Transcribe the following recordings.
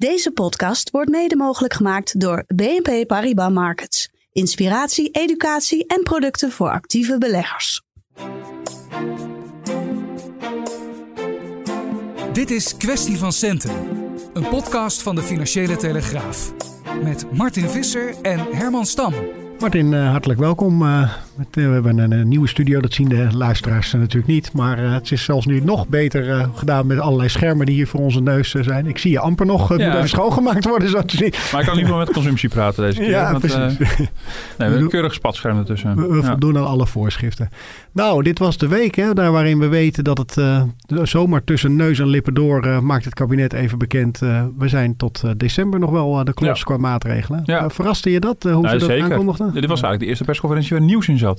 Deze podcast wordt mede mogelijk gemaakt door BNP Paribas Markets. Inspiratie, educatie en producten voor actieve beleggers. Dit is Kwestie van Centen, een podcast van de Financiële Telegraaf. Met Martin Visser en Herman Stam. Martin, uh, hartelijk welkom. Uh, uh, we hebben een, nieuwe studio, dat zien de luisteraars natuurlijk niet. Maar het is zelfs nu nog beter gedaan met allerlei schermen die hier voor onze neus zijn. Ik zie je amper nog. Het ja. moet even schoongemaakt worden, zo te zien. Maar ik kan niet meer met consumptie praten deze keer. Ja, want, precies. nee, we hebben een keurig spatscherm ertussen. We, we ja. voldoen aan alle voorschriften. Nou, dit was de week hè, daar waarin we weten dat het zomaar tussen neus en lippen door maakt het kabinet even bekend. we zijn tot december nog wel de klos ja. qua maatregelen. verraste je dat, hoe ja, ze dat zeker. aankondigden? Dit was eigenlijk de eerste persconferentie waar nieuws in zat.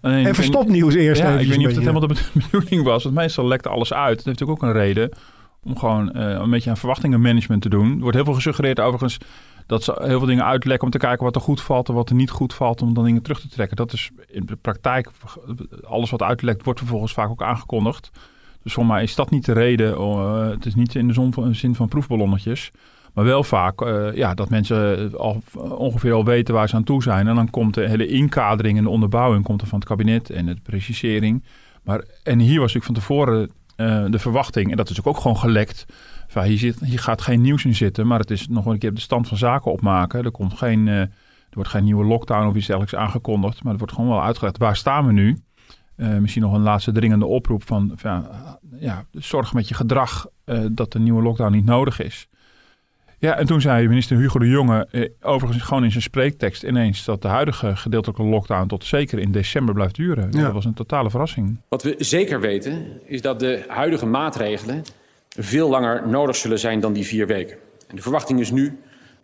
Alleen, Even stopnieuws eerst. Ja, even ik weet niet of het helemaal de bedoeling was. Want meestal lekte alles uit. Dat heeft natuurlijk ook een reden om gewoon uh, een beetje aan verwachtingenmanagement te doen. Er wordt heel veel gesuggereerd overigens dat ze heel veel dingen uitlekken om te kijken wat er goed valt en wat er niet goed valt om dan dingen terug te trekken. Dat is in de praktijk, alles wat uitlekt wordt vervolgens vaak ook aangekondigd. Dus voor mij is dat niet de reden. Uh, het is niet in de zon van, zin van proefballonnetjes. Maar wel vaak uh, ja, dat mensen al, ongeveer al weten waar ze aan toe zijn. En dan komt de hele inkadering en de onderbouwing komt er van het kabinet en de precisering. Maar, en hier was natuurlijk van tevoren uh, de verwachting, en dat is ook gewoon gelekt. Van, hier, zit, hier gaat geen nieuws in zitten, maar het is nog een keer de stand van zaken opmaken. Er, komt geen, er wordt geen nieuwe lockdown of iets dergelijks aangekondigd. Maar er wordt gewoon wel uitgelegd waar staan we nu. Misschien nog een laatste dringende oproep van, van ja, zorg met je gedrag dat een nieuwe lockdown niet nodig is. Ja, en toen zei minister Hugo de Jonge, eh, overigens gewoon in zijn spreektekst ineens, dat de huidige gedeeltelijke lockdown tot zeker in december blijft duren. Ja. Dat was een totale verrassing. Wat we zeker weten, is dat de huidige maatregelen veel langer nodig zullen zijn dan die vier weken. En de verwachting is nu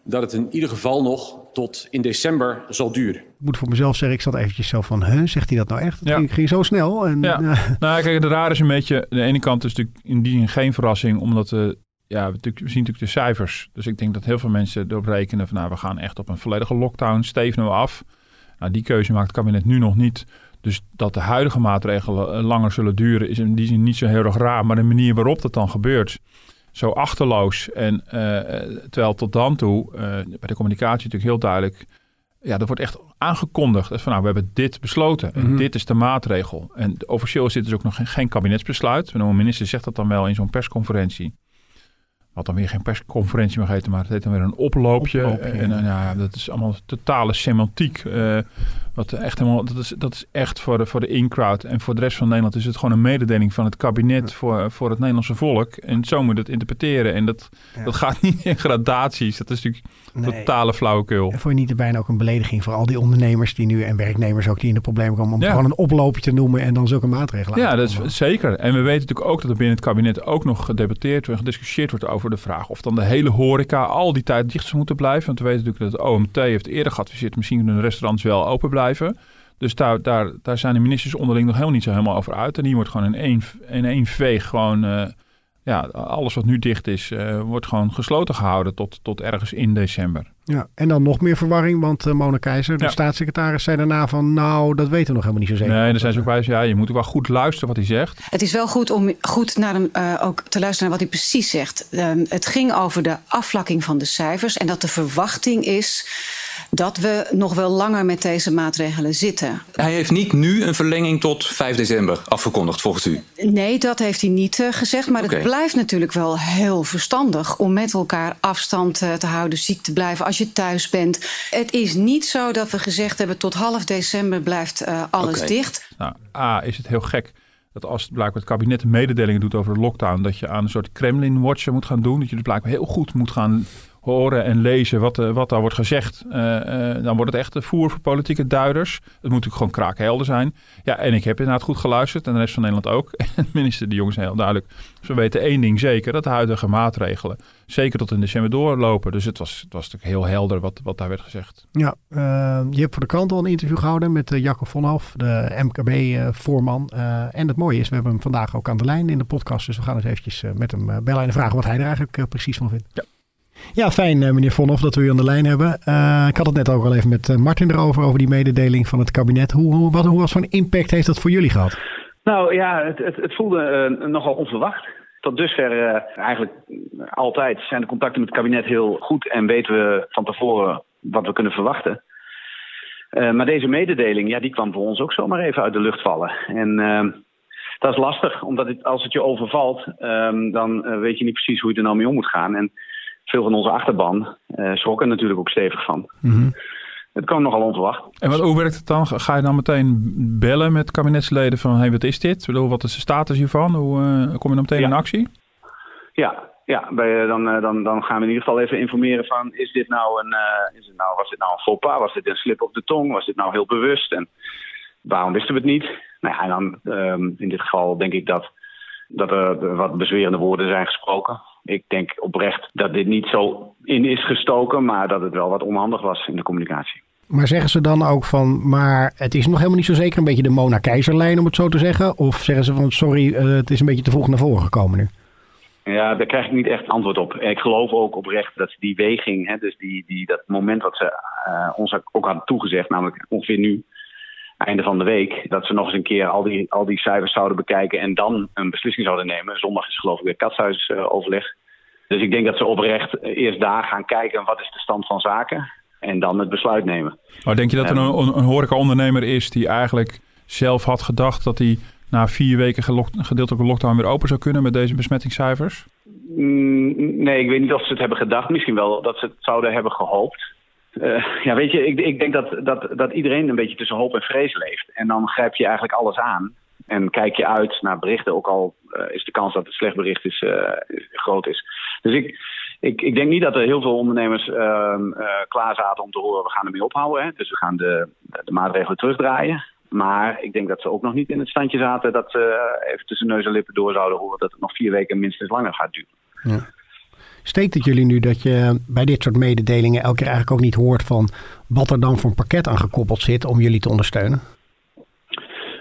dat het in ieder geval nog tot in december zal duren. Ik moet voor mezelf zeggen, ik zat eventjes zo van, huh, zegt hij dat nou echt? Het ja. ging, ging, zo snel. En, ja. Uh, nou, kijk, de raar is een beetje, de ene kant is natuurlijk in die zin geen verrassing, omdat de ja, we, zien natuurlijk de cijfers. Dus ik denk dat heel veel mensen erop rekenen van... nou, we gaan echt op een volledige lockdown, stevenen we af. Nou, die keuze maakt het kabinet nu nog niet. Dus dat de huidige maatregelen langer zullen duren... is in die zin niet zo heel erg raar. Maar de manier waarop dat dan gebeurt... zo achterloos. En uh, terwijl tot dan toe, uh, bij de communicatie natuurlijk heel duidelijk... ja, er wordt echt aangekondigd. Dat van, nou, we hebben dit besloten. En mm -hmm. dit is de maatregel. En officieel is dit dus ook nog geen, geen kabinetsbesluit. De minister zegt dat dan wel in zo'n persconferentie... Wat dan weer geen persconferentie mag heten, maar het heet dan weer een oploopje. oploopje en, en ja, dat is allemaal totale semantiek. Uh, wat echt helemaal, dat, is, dat is echt voor de, voor de in-crowd. En voor de rest van Nederland is het gewoon een mededeling van het kabinet voor, voor het Nederlandse volk. En zo moet het interpreteren. En dat, ja. dat gaat niet in gradaties. Dat is natuurlijk nee. totale flauwekul. En vond je niet bijna ook een belediging voor al die ondernemers die nu en werknemers ook die in de problemen komen. Om ja. gewoon een oploopje te noemen en dan zulke maatregelen Ja, dat is zeker. En we weten natuurlijk ook dat er binnen het kabinet ook nog gedebatteerd en gediscussieerd wordt over de vraag of dan de hele horeca al die tijd dicht zou moeten blijven. Want we weten natuurlijk dat het OMT heeft eerder geadviseerd, misschien kunnen restaurants wel open blijven. Dus daar, daar, daar zijn de ministers onderling nog helemaal niet zo helemaal over uit. En die wordt gewoon in één, in één veeg gewoon... Uh, ja, alles wat nu dicht is, uh, wordt gewoon gesloten gehouden tot, tot ergens in december. Ja, en dan nog meer verwarring, want uh, Mona Keizer, de ja. staatssecretaris, zei daarna van... nou, dat weten we nog helemaal niet zo zeker. Nee, daar zijn ze ook bij. Ja, je moet ook wel goed luisteren wat hij zegt. Het is wel goed om goed naar hem, uh, ook te luisteren naar wat hij precies zegt. Um, het ging over de afvlakking van de cijfers en dat de verwachting is dat we nog wel langer met deze maatregelen zitten. Hij heeft niet nu een verlenging tot 5 december afgekondigd, volgens u? Nee, dat heeft hij niet uh, gezegd. Maar okay. het blijft natuurlijk wel heel verstandig om met elkaar afstand uh, te houden, ziek te blijven als je thuis bent. Het is niet zo dat we gezegd hebben tot half december blijft uh, alles okay. dicht. Nou, A, is het heel gek dat als het blijkbaar het kabinet mededelingen doet over de lockdown, dat je aan een soort Kremlin-watcher moet gaan doen. Dat je dus blijkbaar heel goed moet gaan horen en lezen wat, wat daar wordt gezegd, dan wordt het echt voer voor politieke duiders. Het moet natuurlijk gewoon kraakhelder zijn. Ja, en ik heb inderdaad goed geluisterd en de rest van Nederland ook. En minister De Jong is heel duidelijk. Ze weten één ding zeker, dat de huidige maatregelen zeker tot in december doorlopen. Dus het was, het was natuurlijk heel helder wat, wat daar werd gezegd. Ja, je hebt voor de krant al een interview gehouden met Jacco Vonhoff, de MKB-voorman. en het mooie is, we hebben hem vandaag ook aan de lijn in de podcast. Dus we gaan eens eventjes met hem bellen en vragen wat hij er eigenlijk precies van vindt. Ja. Ja, fijn uh, meneer Vonhoff dat we u aan de lijn hebben. Uh, ik had het net ook al even met uh, Martin erover, over die mededeling van het kabinet. Hoe, wat, hoe was een impact heeft dat voor jullie gehad? Nou ja, het, het, het voelde nogal onverwacht. Tot dusver eigenlijk altijd zijn de contacten met het kabinet heel goed en weten we van tevoren wat we kunnen verwachten. maar deze mededeling, ja, die kwam voor ons ook zomaar even uit de lucht vallen. En dat is lastig, omdat het, als het je overvalt, um, dan weet je niet precies hoe je er nou mee om moet gaan. En veel van onze achterban uh, schrokken natuurlijk ook stevig van. Mm Het kwam nogal onverwacht. En wat, hoe werkt het dan? Ga je dan meteen bellen met kabinetsleden van hey, wat is dit? Wat is de status hiervan? Hoe uh, kom je dan meteen in actie? Ja, ja bij, dan, dan, dan gaan we in ieder geval even informeren van is dit nou een, is het nou, was dit nou een faux pas? Was dit een slip op de tong? Was dit nou heel bewust? En waarom wisten we het niet? Nou ja, en dan um, in dit geval denk ik dat, dat er wat bezwerende woorden zijn gesproken ik denk oprecht dat dit niet zo in is gestoken, maar dat het wel wat onhandig was in de communicatie. Maar zeggen ze dan ook van, maar het is nog helemaal niet zo zeker een beetje de Mona Keizerlijn om het zo te zeggen? Of zeggen ze van, sorry, uh, het is een beetje te vroeg naar voren gekomen nu? Ja, daar krijg ik niet echt antwoord op. Ik geloof ook oprecht dat die weging, hè, dus die, die, dat moment wat ze uh, ons ook hadden toegezegd, namelijk ongeveer nu, einde van de week, dat ze nog eens een keer al die, al die cijfers zouden bekijken en dan een beslissing zouden nemen. Zondag is geloof ik weer katshuisoverleg. Dus ik denk dat ze oprecht eerst daar gaan kijken wat is de stand van zaken en dan het besluit nemen. Maar denk je dat er een, een horeca-ondernemer is die eigenlijk zelf had gedacht dat hij na vier weken gedeeltelijke lockdown weer open zou kunnen met deze besmettingscijfers? Mm, nee, ik weet niet of ze het hebben gedacht. Misschien wel dat ze het zouden hebben gehoopt. Uh, ja, weet je, ik, ik denk dat, dat, dat iedereen een beetje tussen hoop en vrees leeft. En dan grijp je eigenlijk alles aan. En kijk je uit naar berichten, ook al uh, is de kans dat het slecht bericht is, uh, groot is. Dus ik, ik, ik denk niet dat er heel veel ondernemers ehm, klaar zaten om te horen, we gaan ermee ophouden. Hè? Dus we gaan de, de maatregelen terugdraaien. Maar ik denk dat ze ook nog niet in het standje zaten dat ze even tussen neus en lippen door zouden horen dat het nog vier weken minstens langer gaat duren. Ja. Steekt het jullie nu dat je bij dit soort mededelingen elke keer eigenlijk ook niet hoort van wat er dan voor een pakket aan gekoppeld zit om jullie te ondersteunen?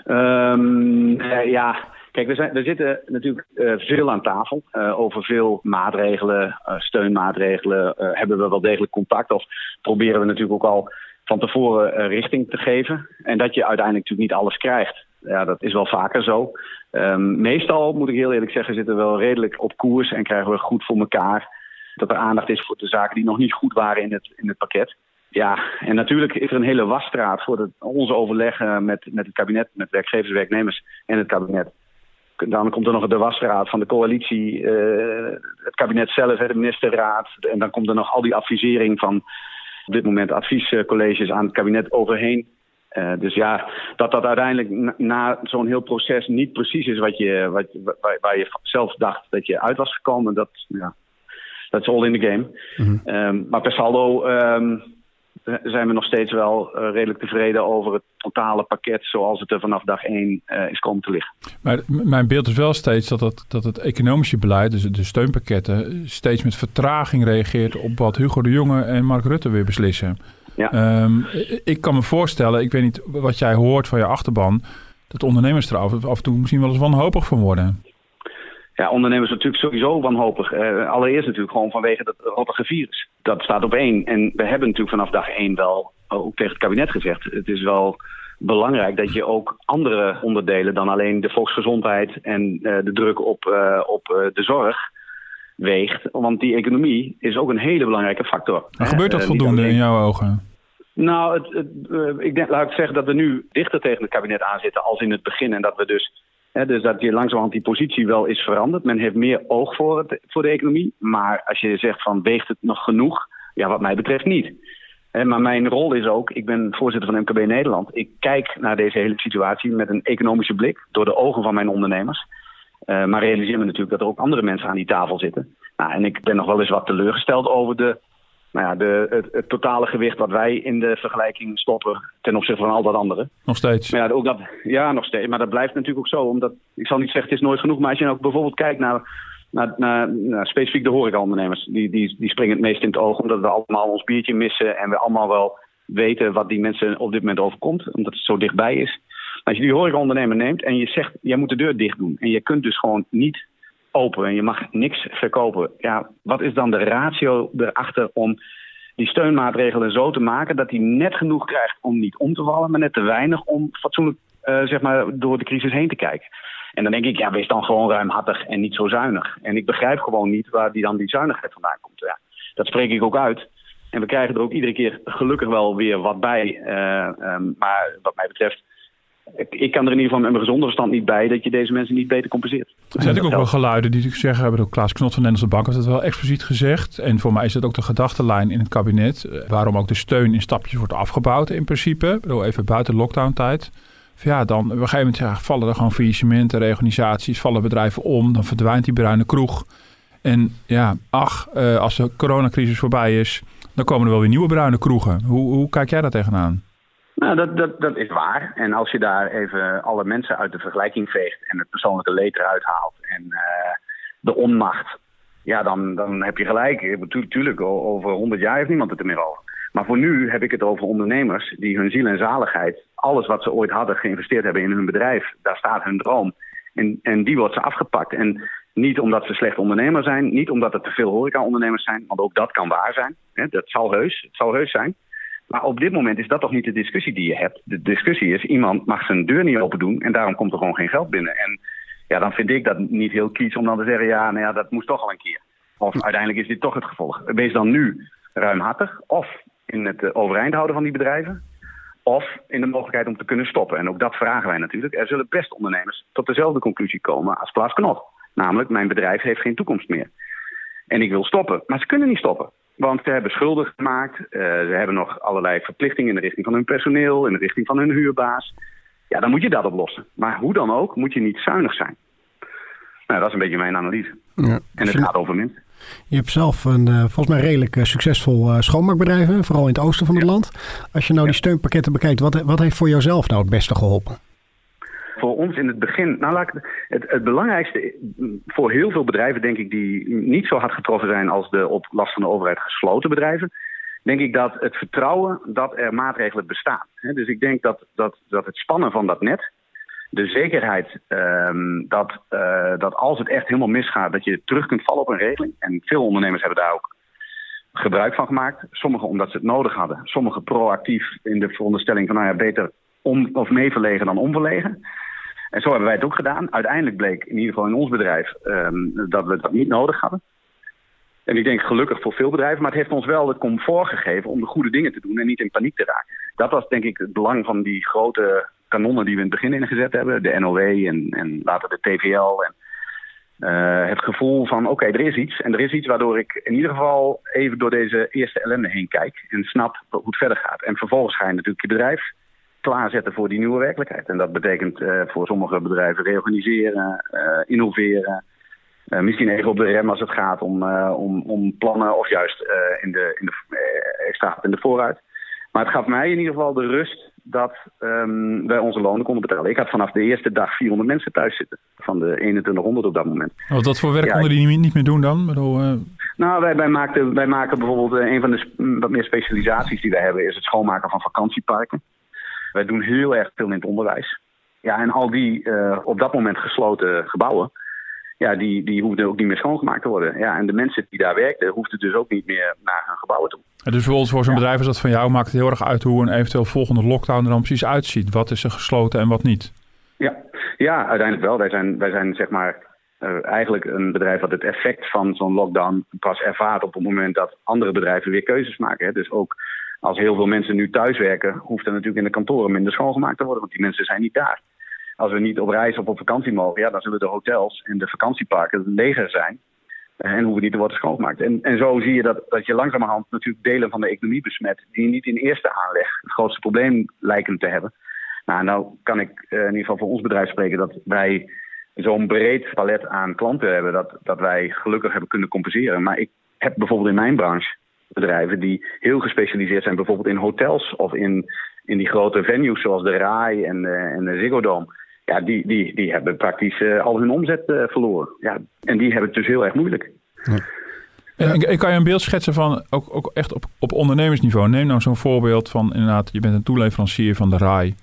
Um, uh, ja, kijk, we, zijn, we zitten natuurlijk uh, veel aan tafel. Uh, over veel maatregelen, steunmaatregelen hebben we wel degelijk contact. Of proberen we natuurlijk ook al van tevoren richting te geven. En dat je uiteindelijk natuurlijk niet alles krijgt. Ja, dat is wel vaker zo. Um, meestal, moet ik heel eerlijk zeggen, zitten we wel redelijk op koers en krijgen we goed voor elkaar dat er aandacht is voor de zaken die nog niet goed waren in het, in het pakket. Ja, en natuurlijk is er een hele wasstraat voor de, onze overleggen met, met het kabinet, met werkgevers, werknemers en het kabinet. Dan komt er nog de wasstraat van de coalitie, uh, het kabinet zelf, de ministerraad. En dan komt er nog al die advisering van op dit moment adviescolleges aan het kabinet overheen. Uh, dus ja, dat dat uiteindelijk na, na zo'n heel proces niet precies is wat je, wat, waar, waar, je zelf dacht dat je uit was gekomen, dat, ja, is all in the game. Mm -hmm. um, maar per saldo um, zijn we nog steeds wel uh, redelijk tevreden over het totale pakket zoals het er vanaf dag één uh, is komen te liggen. Maar mijn beeld is wel steeds dat het, dat het economische beleid, dus de steunpakketten, steeds met vertraging reageert op wat Hugo de Jonge en Mark Rutte weer beslissen. Ja. Um, ik kan me voorstellen, ik weet niet wat jij hoort van je achterban, dat ondernemers er af, af en toe misschien wel eens wanhopig van worden. Ja, ondernemers natuurlijk sowieso wanhopig. Uh, allereerst natuurlijk gewoon vanwege dat rottige virus. Dat staat op één. En we hebben natuurlijk vanaf dag één wel ook tegen het kabinet gezegd. Het is wel belangrijk dat je ook andere onderdelen dan alleen de volksgezondheid en uh, de druk op, uh, op de zorg weegt. Want die economie is ook een hele belangrijke factor. Maar gebeurt dat voldoende alleen... in jouw ogen? Nou, het, ik denk, laat ik zeggen dat we nu dichter tegen het kabinet aanzitten als in het begin. En dat we dus dus dat je langzamerhand die positie wel is veranderd. Men heeft meer oog voor, het, voor de economie. Maar als je zegt van weegt het nog genoeg? Ja, wat mij betreft niet. maar mijn rol is ook, ik ben voorzitter van MKB Nederland. Ik kijk naar deze hele situatie met een economische blik. Door de ogen van mijn ondernemers. Uh, maar realiseer me natuurlijk dat er ook andere mensen aan die tafel zitten. Nou, en ik ben nog wel eens wat teleurgesteld over de nou ja, de, het, het, totale gewicht wat wij in de vergelijking stoppen ten opzichte van al dat andere. Nog steeds? Maar ja, ook dat, ja, nog steeds. Maar dat blijft natuurlijk ook zo. Omdat, ik zal niet zeggen het is nooit genoeg, maar als je ook bijvoorbeeld kijkt naar, naar, naar, naar specifiek de horecaondernemers. Die, die, die springen het meest in het oog omdat we allemaal ons biertje missen en we allemaal wel weten wat die mensen op dit moment overkomt, omdat het zo dichtbij is. Als je die horecaondernemer neemt en je zegt, jij moet de deur dicht doen. En je kunt dus gewoon niet open en je mag niks verkopen. Ja, wat is dan de ratio erachter om die steunmaatregelen zo te maken dat hij net genoeg krijgt om niet om te vallen, maar net te weinig om fatsoenlijk uh, zeg maar, door de crisis heen te kijken. En dan denk ik, ja, wees dan gewoon ruimhartig en niet zo zuinig. En ik begrijp gewoon niet waar die dan die zuinigheid vandaan komt. Ja, dat spreek ik ook uit. En we krijgen er ook iedere keer gelukkig wel weer wat bij. Uh, um, maar wat mij betreft ik kan er in ieder geval met mijn gezonde verstand niet bij dat je deze mensen niet beter compenseert. Er zijn natuurlijk ook wel geluiden die zeggen, hebben ook Klaas Knot van de Nederlandse Bank heeft het wel expliciet gezegd. En voor mij is dat ook de gedachtenlijn in het kabinet. Eh, waarom ook de steun in stapjes wordt afgebouwd in principe. Ik bedoel, even buiten lockdown tijd. Ja, dan op een gegeven moment ja, vallen er gewoon faillissementen, reorganisaties, vallen bedrijven om. Dan verdwijnt die bruine kroeg. En ja, ach, uh, als de coronacrisis voorbij is, dan komen er wel weer nieuwe bruine kroegen. Hoe, hoe kijk jij daar tegenaan? Nou, dat, dat, dat is waar. En als je daar even alle mensen uit de vergelijking veegt en het persoonlijke leed eruit haalt en uh, de onmacht, ja, dan, dan heb je gelijk. Natuurlijk, over 100 jaar heeft niemand het er meer over. Maar voor nu heb ik het over ondernemers die hun ziel en zaligheid, alles wat ze ooit hadden geïnvesteerd hebben in hun bedrijf, daar staat hun droom. En, en die wordt ze afgepakt. En niet omdat ze slecht ondernemer zijn, niet omdat er te veel horeca-ondernemers zijn, want ook dat kan waar zijn. Dat zal heus, het zal heus zijn. Maar op dit moment is dat toch niet de discussie die je hebt. De discussie is, iemand mag zijn deur niet open doen en daarom komt er gewoon geen geld binnen. En ja, dan vind ik dat niet heel kies om dan te zeggen, ja, nou ja, dat moest toch al een keer. Of uiteindelijk is dit toch het gevolg. Wees dan nu ruimhartig, of in het eh, overeind houden van die bedrijven, of in de mogelijkheid om te kunnen stoppen. En ook dat vragen wij natuurlijk. Er zullen best ondernemers tot dezelfde conclusie komen als Klaas Knot. Namelijk, mijn bedrijf heeft geen toekomst meer. En ik wil stoppen. Maar ze kunnen niet stoppen. Want ze hebben schulden gemaakt. Uh, ze hebben nog allerlei verplichtingen in de richting van hun personeel, in de richting van hun huurbaas. Ja, dan moet je dat oplossen. Maar hoe dan ook, moet je niet zuinig zijn. Nou, dat is een beetje mijn analyse. Ja. En het gaat over mensen. Je hebt zelf een uh, volgens mij redelijk uh, succesvol uh, schoonmaakbedrijf, vooral in het oosten van het land. Als je nou die steunpakketten bekijkt, wat, wat heeft voor jouzelf nou het beste geholpen? Voor ons in het begin, nou laat het, het belangrijkste voor heel veel bedrijven, denk ik, die niet zo hard getroffen zijn als de op last van de overheid gesloten bedrijven, denk ik dat het vertrouwen dat er maatregelen bestaan. Dus ik denk dat, dat, dat het spannen van dat net, de zekerheid um, dat, uh, dat als het echt helemaal misgaat, dat je terug kunt vallen op een regeling. En veel ondernemers hebben daar ook gebruik van gemaakt. Sommigen omdat ze het nodig hadden. Sommigen proactief in de veronderstelling van nou ja, beter om, of meeverlegen dan omverlegen. En zo hebben wij het ook gedaan. Uiteindelijk bleek in ieder geval in ons bedrijf um, dat we dat niet nodig hadden. En ik denk gelukkig voor veel bedrijven, maar het heeft ons wel het comfort gegeven om de goede dingen te doen en niet in paniek te raken. Dat was denk ik het belang van die grote kanonnen die we in het begin ingezet hebben. De NOW en, en later de TVL. En, uh, het gevoel van oké, er is iets. En er is iets waardoor ik in ieder geval even door deze eerste ellende heen kijk. En snap hoe het verder gaat. En vervolgens ga je natuurlijk je bedrijf klaarzetten voor die nieuwe werkelijkheid. En dat betekent uh, voor sommige bedrijven reorganiseren, uh, innoveren. Uh, misschien even op de rem als het gaat om, om, om plannen of juist in de, in de, extra in de vooruit. Maar het gaf mij in ieder geval de rust dat um, wij onze lonen konden betalen. Ik had vanaf de eerste dag 400 mensen thuis zitten. Van de 2100 op dat moment. Wat, wat voor werk ja, konden die niet meer doen dan? Bedoel, Nou, wij, wij, maakten, wij maken bijvoorbeeld een van de wat meer specialisaties die wij hebben... is het schoonmaken van vakantieparken. Wij doen heel erg veel in het onderwijs. Ja, en al die uh, op dat moment gesloten gebouwen, ja, die, die hoefden ook niet meer schoongemaakt te worden. Ja, en de mensen die daar werkten, hoefden dus ook niet meer naar hun gebouwen toe. dus bijvoorbeeld voor zo'n ja. bedrijf als dat van jou maakt het heel erg uit hoe een eventueel volgende lockdown er dan precies uitziet. Wat is er gesloten en wat niet? Ja, ja uiteindelijk wel. Wij zijn, wij zijn zeg maar uh, eigenlijk een bedrijf dat het effect van zo'n lockdown pas ervaart op het moment dat andere bedrijven weer keuzes maken. Hè. Dus ook als heel veel mensen nu thuiswerken, hoeft er natuurlijk in de kantoren minder schoongemaakt te worden, want die mensen zijn niet daar. Als we niet op reis of op vakantie mogen, ja, dan zullen de hotels en de vakantieparken leger zijn. En hoeven niet te worden schoongemaakt. En, en zo zie je dat, dat je langzamerhand natuurlijk delen van de economie besmet. die niet in eerste aanleg het grootste probleem lijken te hebben. Nou, nou kan ik in ieder geval voor ons bedrijf spreken dat wij zo'n breed palet aan klanten hebben. dat, dat wij gelukkig hebben kunnen compenseren. Maar ik heb bijvoorbeeld in mijn branche bedrijven die heel gespecialiseerd zijn, bijvoorbeeld in hotels of in, in die grote venues zoals de RAI en, en de Ziggo Dome. Ja, die, die, die hebben praktisch al hun omzet verloren. Ja, en die hebben het dus heel erg moeilijk. Ja. Ik kan je een beeld schetsen van, ook, ook echt op, op ondernemersniveau. Neem nou zo'n voorbeeld van, inderdaad, je bent een toeleverancier van de RAI.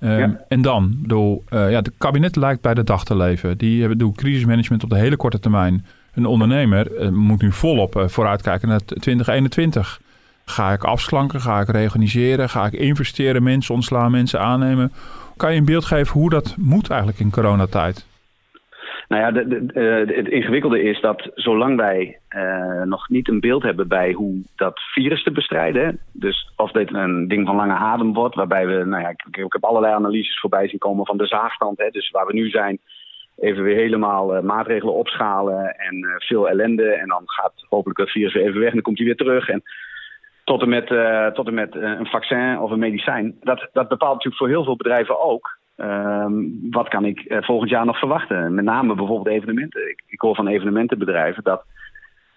Ehm, en dan, door, ja, het kabinet lijkt bij de dag te leven. Die hebben doen crisismanagement op de hele korte termijn. Een ondernemer uh, moet nu volop uh, vooruitkijken naar 2021. Ga ik afslanken? Ga ik reorganiseren? Ga ik investeren? Mensen ontslaan? Mensen aannemen? Kan je een beeld geven hoe dat moet eigenlijk in coronatijd? Nou ja, uh, het ingewikkelde is dat zolang wij nog niet een beeld hebben bij hoe dat virus te bestrijden, dus of dit een ding van lange adem wordt, waarbij we, nou ja, ik, ik heb allerlei analyses voorbij zien komen van de zaagstand, hè, dus waar we nu zijn, even weer helemaal uh, maatregelen opschalen en veel ellende en dan gaat hopelijk het virus weer even weg en dan komt hij weer terug en tot en met, tot en met een vaccin of een medicijn. Dat, dat bepaalt natuurlijk voor heel veel bedrijven ook Um, wat kan ik volgend jaar nog verwachten? Met name bijvoorbeeld evenementen. Ik, ik hoor van evenementenbedrijven dat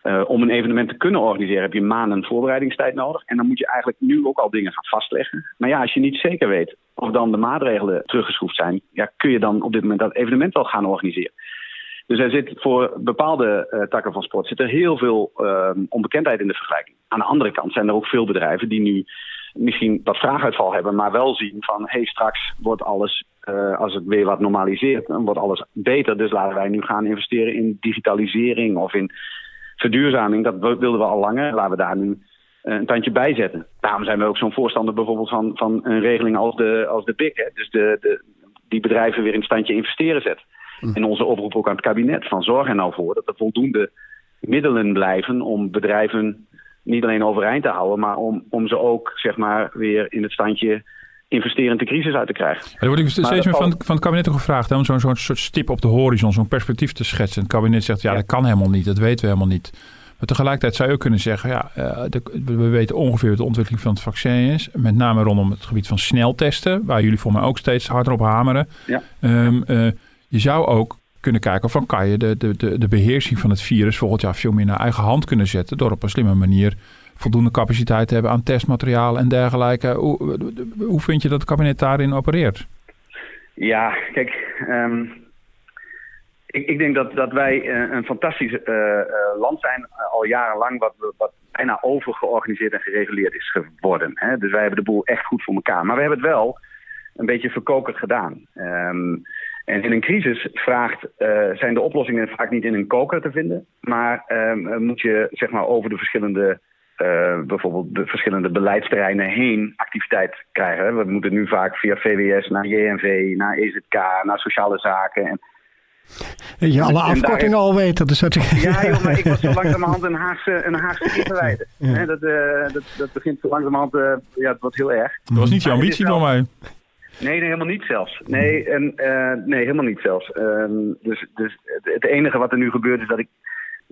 uh, om een evenement te kunnen organiseren heb je maanden voorbereidingstijd nodig. En dan moet je eigenlijk nu ook al dingen gaan vastleggen. Maar ja, als je niet zeker weet of dan de maatregelen teruggeschroefd zijn, ja, kun je dan op dit moment dat evenement wel gaan organiseren. Dus er zit voor bepaalde uh, takken van sport zit er heel veel uh, onbekendheid in de vergelijking. Aan de andere kant zijn er ook veel bedrijven die nu misschien wat vraaguitval hebben, maar wel zien van hé, hey, straks wordt alles, als het weer wat normaliseert, dan wordt alles beter. Dus laten wij nu gaan investeren in digitalisering of in verduurzaming. Dat wilden we al langer. Laten we daar nu uh, een tandje bij zetten. Daarom zijn we ook zo'n voorstander bijvoorbeeld van, van een regeling als de, als de BIC. Hè? Dus de, de, die bedrijven weer in standje investeren zet. Mm. En onze oproep ook aan het kabinet van zorg er nou voor dat er voldoende middelen blijven om bedrijven niet alleen overeind te houden, maar om, om ze ook zeg maar, weer in het standje investerend de crisis uit te krijgen. Er wordt steeds meer van, van het kabinet ook gevraagd om zo'n soort stip op de horizon, zo'n perspectief te schetsen. Het kabinet zegt, ja, dat kan helemaal niet, dat weten we helemaal niet. Maar tegelijkertijd zou je ook kunnen zeggen, ja, de, we weten ongeveer wat de ontwikkeling van het vaccin is. Met name rondom het gebied van sneltesten, waar jullie voor mij ook steeds harder op hameren. Ja. Um, uh, je zou ook kunnen kijken van kan je de, de, de, de beheersing van het virus volgend jaar veel meer naar eigen hand kunnen zetten. Door op een slimme manier voldoende capaciteit te hebben aan testmateriaal en dergelijke. Hoe, hoe vind je dat het kabinet daarin opereert? Ja, kijk, um, ik, ik, denk dat, dat wij uh, een fantastisch uh, uh, land zijn, al jarenlang, wat, wat bijna overgeorganiseerd en gereguleerd is geworden. Hè? Dus wij hebben de boel echt goed voor elkaar. Maar we hebben het wel een beetje verkokerd gedaan. Um, en in een crisis vraagt, zijn de oplossingen vaak niet in een koker te vinden, maar uh, moet je zeg maar, over de verschillende, uh, bijvoorbeeld de verschillende beleidsterreinen heen activiteit krijgen. We moeten nu vaak via VWS naar JNV, naar EZK, naar sociale zaken. En, je alle afkortingen al weten. Dus dat... Ja, joh, maar ik was zo langzamerhand een Haagse, een Haagse. Ja. Dat, dat, dat begint zo langzamerhand, ja, het wordt heel erg. Dat was niet je ambitie van mij. Nee, nee, helemaal niet zelfs. Nee, en, uh, nee helemaal niet zelfs. Uh, dus, dus het enige wat er nu gebeurt is dat ik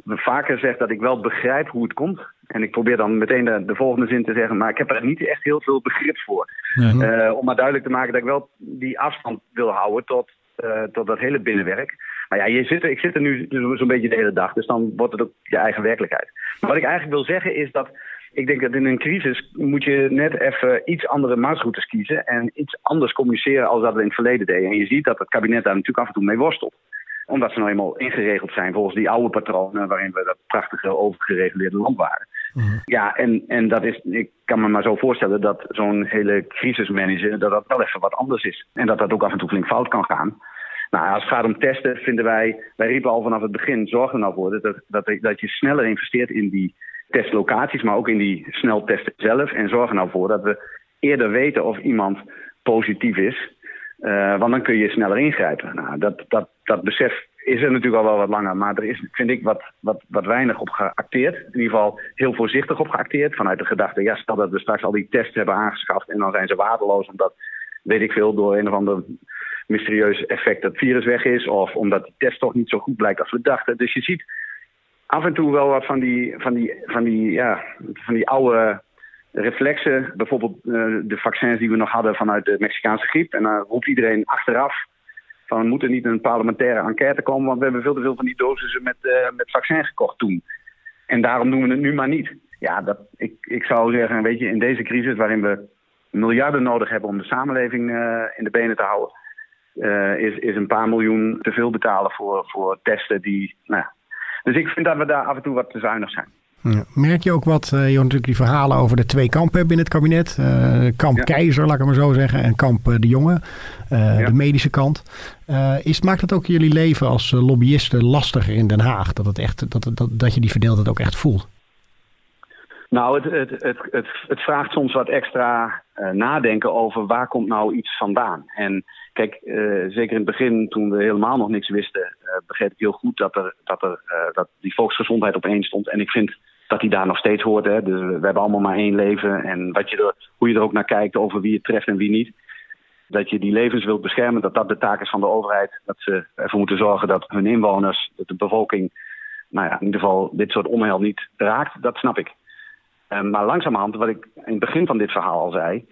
vaker zeg dat ik wel begrijp hoe het komt. En ik probeer dan meteen de, de volgende zin te zeggen, maar ik heb er niet echt heel veel begrip voor. Uh, om maar duidelijk te maken dat ik wel die afstand wil houden tot, uh, tot dat hele binnenwerk. Maar ja, je zit er, ik zit er nu zo'n beetje de hele dag, dus dan wordt het ook je eigen werkelijkheid. Maar wat ik eigenlijk wil zeggen is dat ik denk dat in een crisis moet je net even iets andere marsroutes kiezen en iets anders communiceren als dat we in het verleden deden. En je ziet dat het kabinet daar natuurlijk af en toe mee worstelt. Omdat ze nou eenmaal ingeregeld zijn volgens die oude patronen waarin we dat prachtige overgereguleerde land waren. Mhm. Ja, en, en dat is, ik kan me maar zo voorstellen dat zo'n hele crisismanager, dat dat wel even wat anders is. En dat dat ook af en toe flink fout kan gaan. Nou, als het gaat om testen, vinden wij, wij riepen al vanaf het begin, zorg er nou voor dat, dat, dat je sneller investeert in die testlocaties, maar ook in die sneltesten zelf. En zorgen nou voor dat we eerder weten of iemand positief is. Uh, want dan kun je sneller ingrijpen. Nou, dat, dat, dat besef is er natuurlijk al wel wat langer. Maar er is, vind ik, wat, wat, wat weinig op geacteerd. In ieder geval heel voorzichtig op geacteerd. Vanuit de gedachte, ja, stel dat we straks al die tests hebben aangeschaft... en dan zijn ze waardeloos omdat, weet ik veel, door een of ander mysterieus effect dat virus weg is... of omdat die test toch niet zo goed blijkt als we dachten. Dus je ziet af en toe wel wat van die, van die, van die, ja, van die oude reflexen. Bijvoorbeeld uh, de vaccins die we nog hadden vanuit de Mexicaanse griep. En dan roept iedereen achteraf van we moeten niet een parlementaire enquête komen... want we hebben veel te veel van die dosissen met, uh, met vaccins gekocht toen. En daarom doen we het nu maar niet. ja, dat, ik, ik zou zeggen, weet je, in deze crisis waarin we miljarden nodig hebben om de samenleving in de benen te houden, is, is een paar miljoen te veel betalen voor, voor testen die. Nou ja. Dus ik vind dat we daar af en toe wat te zuinig zijn. Merk je ook wat, uh, je hoort natuurlijk die verhalen over de twee kampen binnen het kabinet. Uh, kamp Keizer, laat ik het maar zo zeggen, en kamp De Jonge, uh, de medische kant. is, maakt het ook jullie leven als lobbyisten lastiger in Den Haag? Dat, het echt, dat, dat, dat je die verdeeldheid ook echt voelt? Nou, het, het, het, het, het vraagt soms wat extra nadenken over waar komt nou iets vandaan. En kijk, zeker in het begin, toen we helemaal nog niks wisten, begreep ik heel goed dat, er, dat, er, dat die volksgezondheid op één stond. En ik vind dat hij daar nog steeds hoort. Hè. Dus we hebben allemaal maar één leven. En wat je hoe je er ook naar kijkt over wie het treft en wie niet. Dat je die levens wilt beschermen, dat dat de taak is van de overheid. Dat ze ervoor moeten zorgen dat hun inwoners, dat de bevolking, nou ja, in ieder geval dit soort onheil niet raakt. Dat snap ik. Uh, maar langzamerhand, wat ik in het begin van dit verhaal al zei, uh,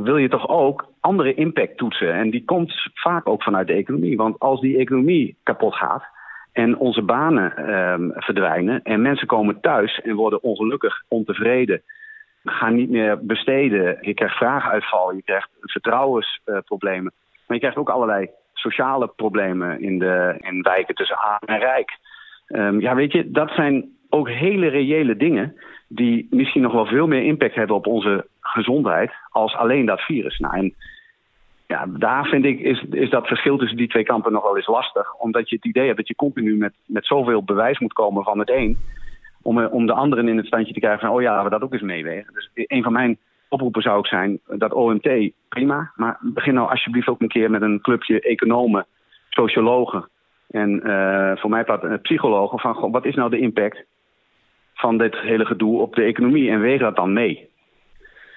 wil je toch ook andere impact toetsen. En die komt vaak ook vanuit de economie. Want als die economie kapot gaat, en onze banen um, verdwijnen. En mensen komen thuis en worden ongelukkig, ontevreden. Gaan niet meer besteden. Je krijgt vraaguitval, je krijgt vertrouwensproblemen. Maar je krijgt ook allerlei sociale problemen in, de, in wijken tussen arm en rijk. Um, ja, weet je, dat zijn ook hele reële dingen die misschien nog wel veel meer impact hebben op onze gezondheid als alleen dat virus. Nou, en ja, daar vind ik is, is dat verschil tussen die twee kampen nog wel eens lastig. Omdat je het idee hebt dat je continu met, met zoveel bewijs moet komen van het een. Om, eh, om de anderen in het standje te krijgen van, oh ja, we dat ook eens meewegen. Dus een van mijn oproepen zou ook zijn, dat OMT, prima. Maar begin nou alsjeblieft ook een keer met een clubje economen, sociologen. En uh, voor mij part uh, psychologen van, wat is nou de impact van dit hele gedoe op de economie? En weeg dat dan mee.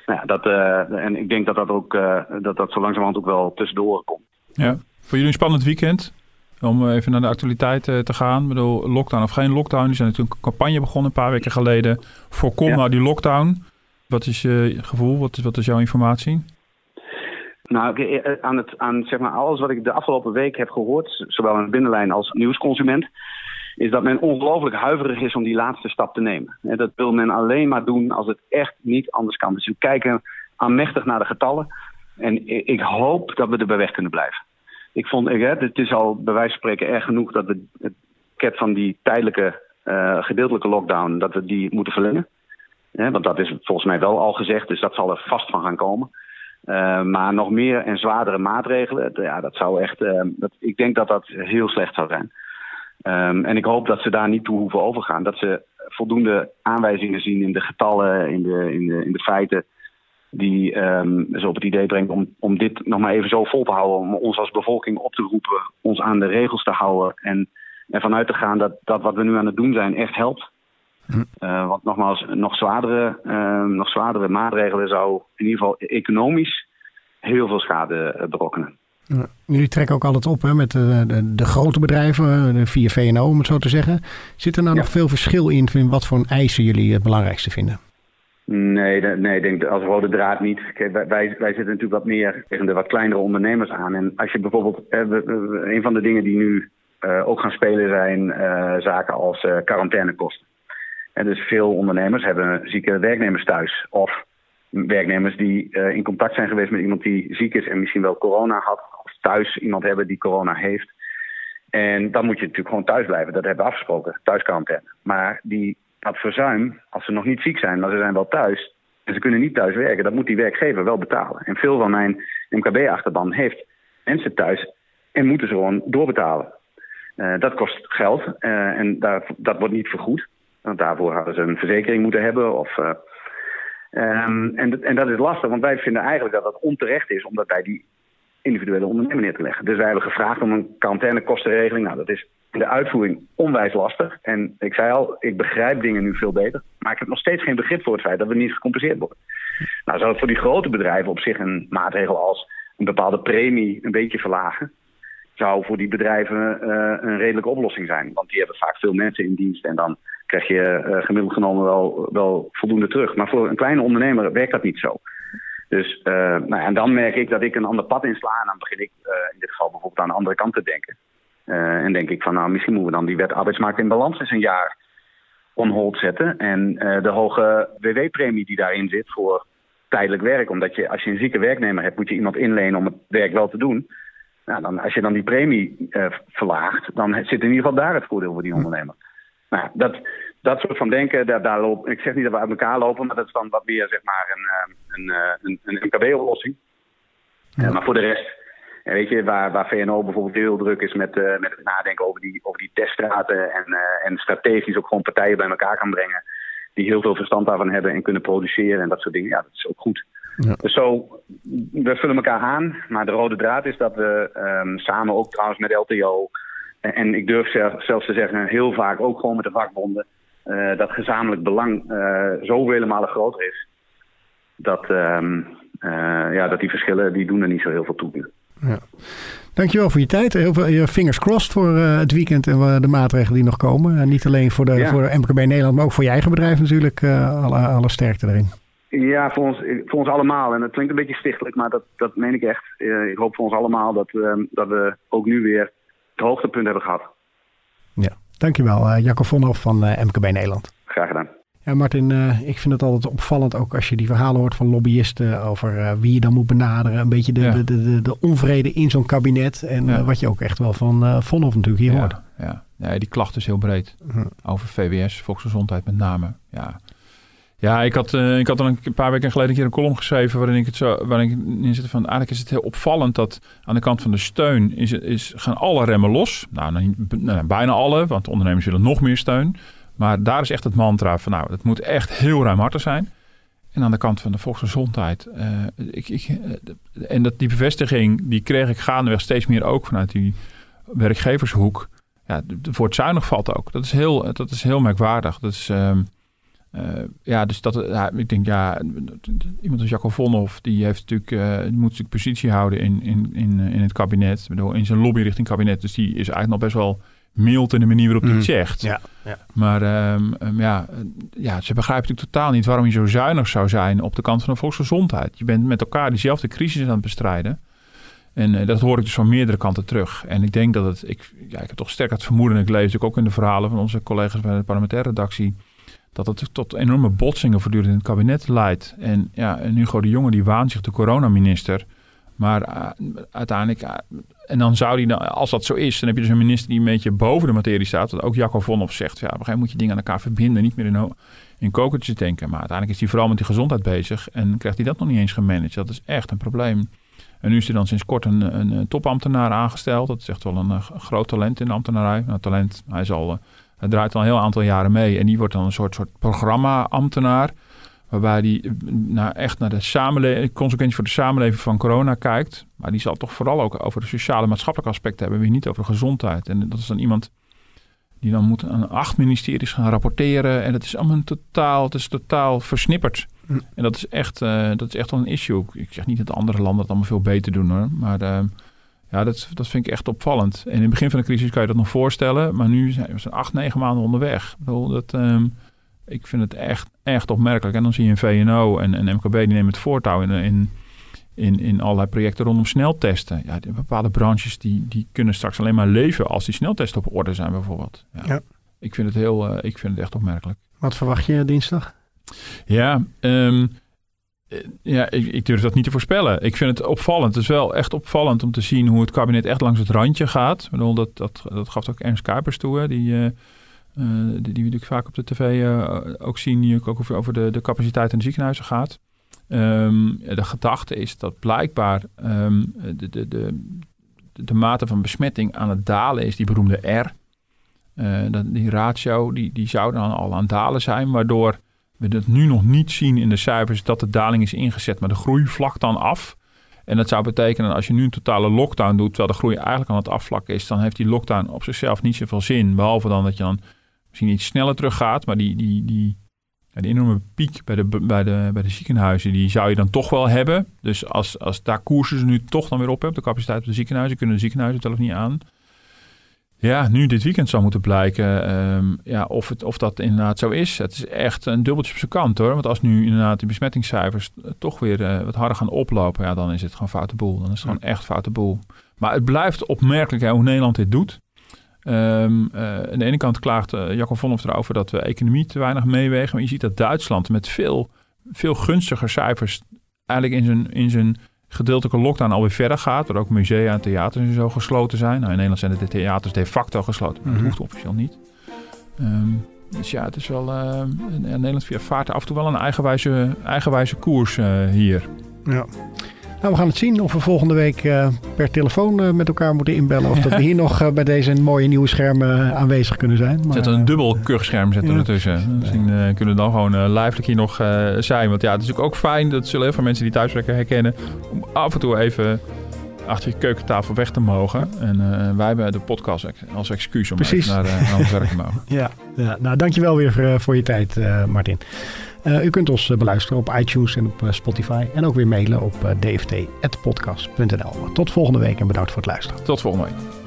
Nou ja, dat, uh, en ik denk dat dat ook uh, dat, dat zo langzamerhand ook wel tussendoor komt. Ja, voor jullie een spannend weekend. Om even naar de actualiteit uh, te gaan. Ik bedoel, lockdown of geen lockdown. Er zijn natuurlijk een campagne begonnen een paar weken geleden. Voorkom ja. nou die lockdown. Wat is je gevoel? Wat is, wat is jouw informatie? Nou, aan, het, aan zeg maar, alles wat ik de afgelopen week heb gehoord, zowel in de binnenlijn als nieuwsconsument, is dat men ongelooflijk huiverig is om die laatste stap te nemen. En dat wil men alleen maar doen als het echt niet anders kan. Dus we kijken aanmächtig naar de getallen. En ik hoop dat we er bij weg kunnen blijven. Ik vond, het is al bij wijze van spreken erg genoeg dat we het ket van die tijdelijke uh, gedeeltelijke lockdown, dat we die moeten verlengen. Want dat is volgens mij wel al gezegd, dus dat zal er vast van gaan komen. Uh, maar nog meer en zwaardere maatregelen, ja, dat zou echt, uh, dat, ik denk dat dat heel slecht zou zijn. Um, en ik hoop dat ze daar niet toe hoeven overgaan. Dat ze voldoende aanwijzingen zien in de getallen, in de, in de, in de feiten. Die um, ze op het idee brengt om, om dit nog maar even zo vol te houden. Om ons als bevolking op te roepen, ons aan de regels te houden. En ervan uit te gaan dat, dat wat we nu aan het doen zijn echt helpt. Uh, want nogmaals, nog zwaardere, uh, nog zwaardere maatregelen zou in ieder geval economisch heel veel schade berokkenen. Jullie trekken ook altijd op hè, met de, de, de grote bedrijven, de via VNO om het zo te zeggen. Zit er nou ja. nog veel verschil in, in wat voor eisen jullie het belangrijkste vinden? Nee, nee, ik denk als rode draad niet. Kijk, wij, wij zitten natuurlijk wat meer tegen de wat kleinere ondernemers aan. En als je bijvoorbeeld, eh, een van de dingen die nu uh, ook gaan spelen zijn zaken als quarantainekosten. En dus veel ondernemers hebben zieke werknemers thuis. Of werknemers die in contact zijn geweest met iemand die ziek is en misschien wel corona had thuis iemand hebben die corona heeft. En dan moet je natuurlijk gewoon thuis blijven. Dat hebben we afgesproken, thuisquarantaine. Maar die, dat verzuim, als ze nog niet ziek zijn, maar ze zijn wel thuis... en ze kunnen niet thuis werken, dat moet die werkgever wel betalen. En veel van mijn MKB-achterban heeft mensen thuis en moeten ze gewoon doorbetalen. Uh, dat kost geld uh, en daar, dat wordt niet vergoed. Want daarvoor hadden ze een verzekering moeten hebben. Of, um, en, en dat is lastig, want wij vinden eigenlijk dat dat onterecht is... omdat bij die individuele ondernemer neer te leggen. Dus wij hebben gevraagd om een quarantainekostenregeling. Nou, dat is in de uitvoering onwijs lastig. En ik zei al, ik begrijp dingen nu veel beter. Maar ik heb nog steeds geen begrip voor het feit dat we niet gecompenseerd worden. Nou, zou het voor die grote bedrijven op zich een maatregel als een bepaalde premie een beetje verlagen, zou voor die bedrijven uh, een redelijke oplossing zijn. Want die hebben vaak veel mensen in dienst en dan krijg je uh, gemiddeld genomen wel, wel voldoende terug. Maar voor een kleine ondernemer werkt dat niet zo. Dus uh, nou, en dan merk ik dat ik een ander pad insla. En dan begin ik uh, in dit geval bijvoorbeeld aan de andere kant te denken. Uh, en denk ik van nou, misschien moeten we dan die wet arbeidsmarkt in balans eens een jaar on hold zetten. En de hoge WW-premie die daarin zit voor tijdelijk werk. Omdat je, als je een zieke werknemer hebt, moet je iemand inlenen om het werk wel te doen. Nou, dan, als je dan die premie verlaagt, dan zit in ieder geval daar het voordeel voor die ondernemer. Nou, dat, dat soort van denken, daar, daar loop, ik zeg niet dat we uit elkaar lopen, maar dat is dan wat meer zeg maar een, een, een, een MKB-oplossing. Ja. maar voor de rest en weet je, waar, waar VNO bijvoorbeeld heel druk is met, uh, met het nadenken over die, over die teststraten en, uh, en strategisch ook gewoon partijen bij elkaar kan brengen die heel veel verstand daarvan hebben en kunnen produceren en dat soort dingen. Ja, dat is ook goed. Ja. Dus zo, we vullen elkaar aan. Maar de rode draad is dat we um, samen ook trouwens met LTO en, ik durf zelfs te zeggen heel vaak ook gewoon met de vakbonden uh, dat gezamenlijk belang zo vele malen groter is. Dat, um, ja, dat die verschillen die doen er niet zo heel veel toe. Ja. Dankjewel voor je tijd. Heel veel fingers crossed voor uh, het weekend en de maatregelen die nog komen. En niet alleen voor de, ja. voor MKB Nederland, maar ook voor je eigen bedrijf natuurlijk. Uh, alle, alle sterkte erin. Ja, voor ons, voor ons allemaal. En het klinkt een beetje stichtelijk, maar dat, dat meen ik echt. Ik hoop voor ons allemaal dat, dat we ook nu weer het hoogtepunt hebben gehad. Ja, dankjewel. Uh, Jacco Vonhoff van MKB Nederland. Graag gedaan. Ja, Martin, uh, ik vind het altijd opvallend ook als je die verhalen hoort van lobbyisten over uh, wie je dan moet benaderen. Een beetje de, ja. de, de, de, onvrede in zo'n kabinet. En ja. uh, wat je ook echt wel van uh, Vonhoff natuurlijk hier ja, hoort. Ja. ja, die klacht is heel breed. Over VWS, volksgezondheid met name. Ja, ja ik, had, ik had al een paar weken geleden een keer een column geschreven waarin ik het zo waarin ik in zit van eigenlijk is het heel opvallend dat aan de kant van de steun is, is, gaan alle remmen los. Nou, nou, bijna alle, want ondernemers willen nog meer steun. Maar daar is echt het mantra van nou, het moet echt heel ruimhartig zijn. En aan de kant van de volksgezondheid. Uh, ik, ik, uh, en dat, die bevestiging, die kreeg ik gaandeweg steeds meer ook vanuit die werkgevershoek. Ja, voor het zuinig valt ook. Dat is heel, dat is heel merkwaardig. Dat is, uh, ja, dus dat, ja, ik denk, ja, iemand als Jacco Vonhoff, die heeft natuurlijk, die moet natuurlijk positie houden in, in, in, in het kabinet. Ik bedoel, in zijn lobby richting kabinet. Dus die is eigenlijk nog best wel mild in de manier waarop hij het zegt. Ja, ja. Maar um, um, ja, ja, ze begrijpen natuurlijk totaal niet waarom je zo zuinig zou zijn op de kant van de volksgezondheid. Je bent met elkaar diezelfde crisis aan het bestrijden. En uh, dat hoor ik dus van meerdere kanten terug. En ik denk dat het, ik, ja, ik heb toch sterk het vermoeden, ik lees natuurlijk ook in de verhalen van onze collega's bij de parlementaire redactie, dat het tot enorme botsingen voortdurend in het kabinet leidt. En ja, en Hugo de Jonge die waant zich de coronaminister. Maar uh, uiteindelijk, uh, en dan zou die, dan, als dat zo is, dan heb je dus een minister die een beetje boven de materie staat. Dat ook Jacco Vonhoff zegt, ja, op een gegeven moment moet je dingen aan elkaar verbinden, niet meer in, in kokertjes denken. Maar uiteindelijk is hij vooral met die gezondheid bezig en krijgt hij dat nog niet eens gemanaged. Dat is echt een probleem. En nu is er dan sinds kort een, een, topambtenaar aangesteld. Dat is echt wel een, een groot talent in de ambtenarij. Nou, talent, hij, is al, hij draait al een heel aantal jaren mee. En die wordt dan een soort, soort programma-ambtenaar. Waarbij die nou, echt naar de samenleving, consequenties voor de samenleving van corona kijkt. Maar die zal toch vooral ook over de sociale maatschappelijke aspecten hebben. Weer niet over de gezondheid. En dat is dan iemand die dan moet aan acht ministeries gaan rapporteren. En dat is allemaal totaal, het is totaal versnipperd. Hm. En dat is, echt, uh, dat is echt wel een issue. Ik zeg niet dat andere landen het allemaal veel beter doen hoor. Maar uh, ja, dat, dat vind ik echt opvallend. En in het begin van de crisis kan je dat nog voorstellen. Maar nu zijn we acht, negen maanden onderweg. Ik bedoel, dat... Um, ik vind het echt, echt opmerkelijk. En dan zie je een VNO en een MKB die nemen het voortouw in, in, in, in allerlei projecten rondom sneltesten. Ja, bepaalde branches die, die kunnen straks alleen maar leven als die sneltesten op orde zijn bijvoorbeeld. Ja. ja. Ik vind het heel, uh, ik vind het echt opmerkelijk. Wat verwacht je dinsdag? Ja, um, ja, ik, durf dat niet te voorspellen. Ik vind het opvallend. Het is wel echt opvallend om te zien hoe het kabinet echt langs het randje gaat. Bedoel, dat, dat, dat gaf ook Ernst Kuipers toe. Die, uh, die, die, we natuurlijk vaak op de tv ook zien, die ook over, over de, de capaciteit in de ziekenhuizen gaat. Um, de gedachte is dat blijkbaar um, de, de, de, de mate van besmetting aan het dalen is, die beroemde R. Uh, die ratio die, die zou dan al aan het dalen zijn, waardoor we dat nu nog niet zien in de cijfers dat de daling is ingezet, maar de groei vlakt dan af. En dat zou betekenen als je nu een totale lockdown doet, terwijl de groei eigenlijk aan het afvlakken is, dan heeft die lockdown op zichzelf niet zoveel zin. Behalve dan dat je dan misschien iets sneller teruggaat. Maar die, die, die, enorme piek bij de, bij, de, bij de ziekenhuizen, die zou je dan toch wel hebben. Dus als, als daar koersen ze nu toch dan weer op hebben, de capaciteit op de ziekenhuizen, kunnen de ziekenhuizen het zelf niet aan. Ja, nu dit weekend zou moeten blijken um, ja, of, het, of dat inderdaad zo is. Het is echt een dubbeltje op zijn kant hoor. Want als nu inderdaad de besmettingscijfers toch weer uh, wat harder gaan oplopen, ja, dan is het gewoon foute boel. Dan is het gewoon echt foute boel. Maar het blijft opmerkelijk hè, hoe Nederland dit doet. Um, aan de ene kant klaagt uh, Jacob Vonhoff erover dat we economie te weinig meewegen. Maar je ziet dat Duitsland met veel, veel gunstiger cijfers eigenlijk in zijn, in zijn gedeeltelijke lockdown alweer verder gaat. Waar ook musea en theaters en zo gesloten zijn. Nou, in Nederland zijn de theaters de facto gesloten. Maar dat mhm. hoeft officieel niet. Um, dus ja, het is wel. Uh, Nederland vaart af en toe wel een eigenwijze, eigenwijze koers uh, hier. Ja. Nou, we gaan het zien of we volgende week uh, per telefoon uh, met elkaar moeten inbellen. Of dat we hier nog uh, bij deze mooie nieuwe schermen aanwezig kunnen zijn. Maar, Zet een dubbel kuchscherm zetten ja. ertussen. Misschien kunnen we dan gewoon livelijk hier nog zijn. Want ja, het is natuurlijk ook fijn, dat zullen heel veel mensen die thuiswerken herkennen, om af en toe even achter je keukentafel weg te mogen. En uh, wij hebben de podcast als excuus om Precies. naar, uh, naar ons werk te mogen. ja, ja, nou dankjewel weer voor, voor je tijd, uh, Martin. U kunt ons beluisteren op iTunes en op Spotify. En ook weer mailen op dft.podcast.nl. Tot volgende week en bedankt voor het luisteren. Tot volgende week.